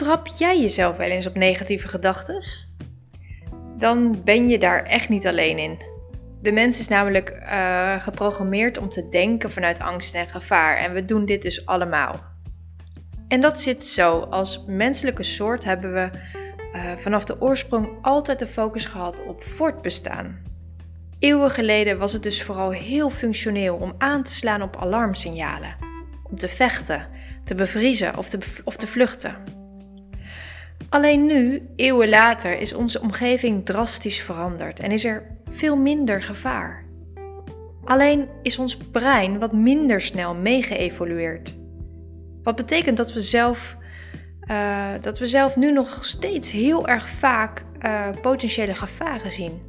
Betrap jij jezelf wel eens op negatieve gedachten? Dan ben je daar echt niet alleen in. De mens is namelijk uh, geprogrammeerd om te denken vanuit angst en gevaar en we doen dit dus allemaal. En dat zit zo. Als menselijke soort hebben we uh, vanaf de oorsprong altijd de focus gehad op voortbestaan. Eeuwen geleden was het dus vooral heel functioneel om aan te slaan op alarmsignalen, om te vechten, te bevriezen of te, of te vluchten. Alleen nu, eeuwen later, is onze omgeving drastisch veranderd en is er veel minder gevaar. Alleen is ons brein wat minder snel meegeëvolueerd. Wat betekent dat we zelf, uh, dat we zelf nu nog steeds heel erg vaak uh, potentiële gevaren zien.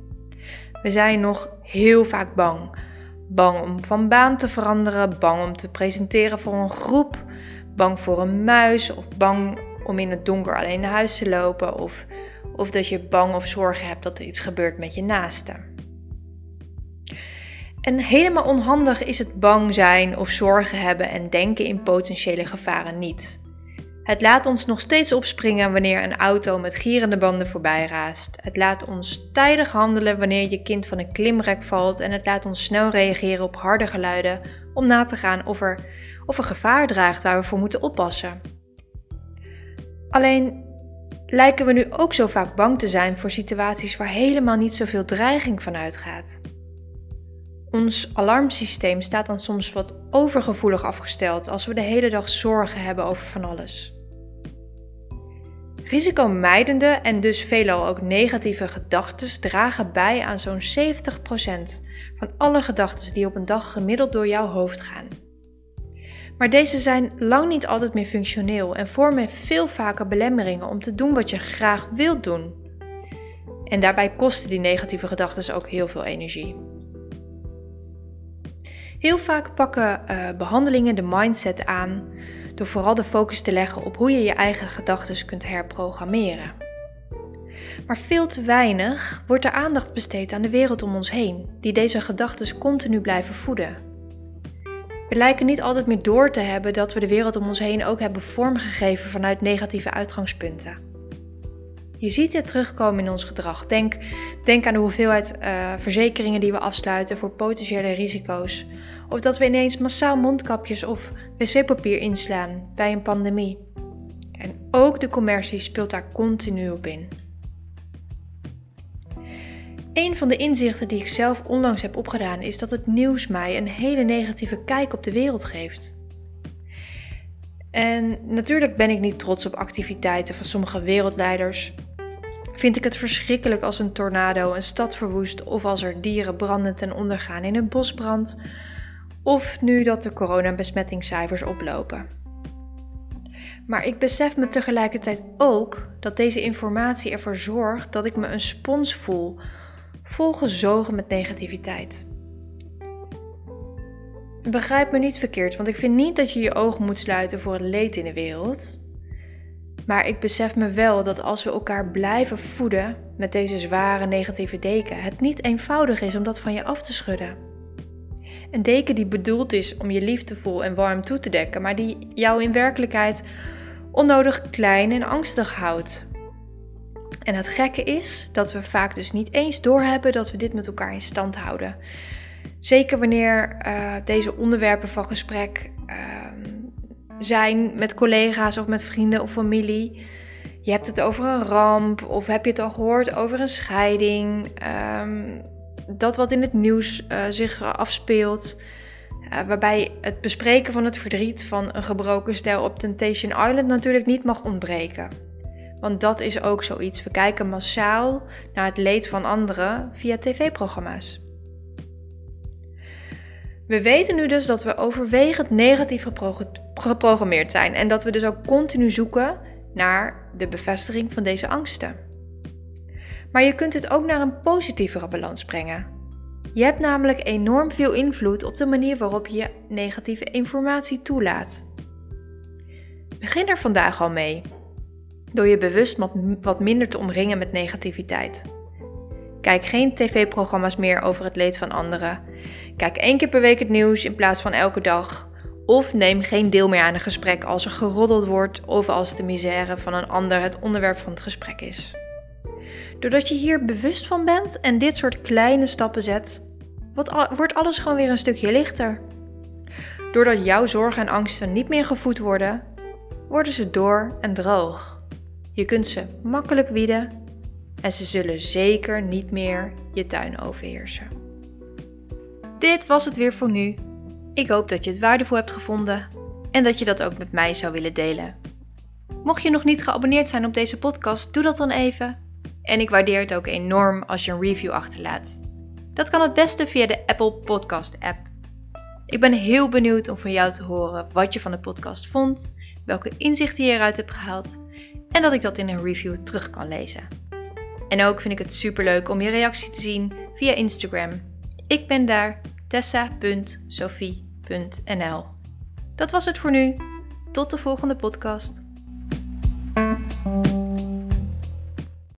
We zijn nog heel vaak bang. Bang om van baan te veranderen, bang om te presenteren voor een groep, bang voor een muis of bang om in het donker alleen naar huis te lopen of, of dat je bang of zorgen hebt dat er iets gebeurt met je naaste. En helemaal onhandig is het bang zijn of zorgen hebben en denken in potentiële gevaren niet. Het laat ons nog steeds opspringen wanneer een auto met gierende banden voorbij raast. Het laat ons tijdig handelen wanneer je kind van een klimrek valt en het laat ons snel reageren op harde geluiden om na te gaan of er, of er gevaar draagt waar we voor moeten oppassen. Alleen lijken we nu ook zo vaak bang te zijn voor situaties waar helemaal niet zoveel dreiging van uitgaat. Ons alarmsysteem staat dan soms wat overgevoelig afgesteld als we de hele dag zorgen hebben over van alles. Risicomijdende en dus veelal ook negatieve gedachten dragen bij aan zo'n 70% van alle gedachten die op een dag gemiddeld door jouw hoofd gaan. Maar deze zijn lang niet altijd meer functioneel en vormen veel vaker belemmeringen om te doen wat je graag wilt doen. En daarbij kosten die negatieve gedachten ook heel veel energie. Heel vaak pakken uh, behandelingen de mindset aan door vooral de focus te leggen op hoe je je eigen gedachten kunt herprogrammeren. Maar veel te weinig wordt er aandacht besteed aan de wereld om ons heen, die deze gedachten continu blijven voeden. We lijken niet altijd meer door te hebben dat we de wereld om ons heen ook hebben vormgegeven vanuit negatieve uitgangspunten. Je ziet dit terugkomen in ons gedrag. Denk, denk aan de hoeveelheid uh, verzekeringen die we afsluiten voor potentiële risico's of dat we ineens massaal mondkapjes of wc-papier inslaan bij een pandemie. En ook de commercie speelt daar continu op in. Een van de inzichten die ik zelf onlangs heb opgedaan is dat het nieuws mij een hele negatieve kijk op de wereld geeft. En natuurlijk ben ik niet trots op activiteiten van sommige wereldleiders. Vind ik het verschrikkelijk als een tornado een stad verwoest of als er dieren brandend en ondergaan in een bosbrand of nu dat de coronabesmettingscijfers oplopen. Maar ik besef me tegelijkertijd ook dat deze informatie ervoor zorgt dat ik me een spons voel, volgezogen met negativiteit. Begrijp me niet verkeerd, want ik vind niet dat je je ogen moet sluiten voor het leed in de wereld. Maar ik besef me wel dat als we elkaar blijven voeden met deze zware negatieve deken, het niet eenvoudig is om dat van je af te schudden. Een deken die bedoeld is om je liefdevol en warm toe te dekken, maar die jou in werkelijkheid onnodig klein en angstig houdt. En het gekke is dat we vaak dus niet eens doorhebben dat we dit met elkaar in stand houden. Zeker wanneer uh, deze onderwerpen van gesprek uh, zijn met collega's of met vrienden of familie. Je hebt het over een ramp of heb je het al gehoord over een scheiding. Um, dat wat in het nieuws uh, zich afspeelt. Uh, waarbij het bespreken van het verdriet van een gebroken stel op Temptation Island natuurlijk niet mag ontbreken. Want dat is ook zoiets. We kijken massaal naar het leed van anderen via tv-programma's. We weten nu dus dat we overwegend negatief geprogrammeerd zijn en dat we dus ook continu zoeken naar de bevestiging van deze angsten. Maar je kunt het ook naar een positievere balans brengen. Je hebt namelijk enorm veel invloed op de manier waarop je negatieve informatie toelaat. Begin er vandaag al mee, door je bewust wat minder te omringen met negativiteit. Kijk geen tv-programma's meer over het leed van anderen. Kijk één keer per week het nieuws in plaats van elke dag. Of neem geen deel meer aan een gesprek als er geroddeld wordt of als de misère van een ander het onderwerp van het gesprek is. Doordat je hier bewust van bent en dit soort kleine stappen zet, wordt alles gewoon weer een stukje lichter. Doordat jouw zorgen en angsten niet meer gevoed worden, worden ze door en droog. Je kunt ze makkelijk wieden en ze zullen zeker niet meer je tuin overheersen. Dit was het weer voor nu. Ik hoop dat je het waardevol hebt gevonden en dat je dat ook met mij zou willen delen. Mocht je nog niet geabonneerd zijn op deze podcast, doe dat dan even. En ik waardeer het ook enorm als je een review achterlaat. Dat kan het beste via de Apple Podcast app. Ik ben heel benieuwd om van jou te horen wat je van de podcast vond, welke inzichten je eruit hebt gehaald en dat ik dat in een review terug kan lezen. En ook vind ik het superleuk om je reactie te zien via Instagram. Ik ben daar tessa.sophie.nl. Dat was het voor nu. Tot de volgende podcast.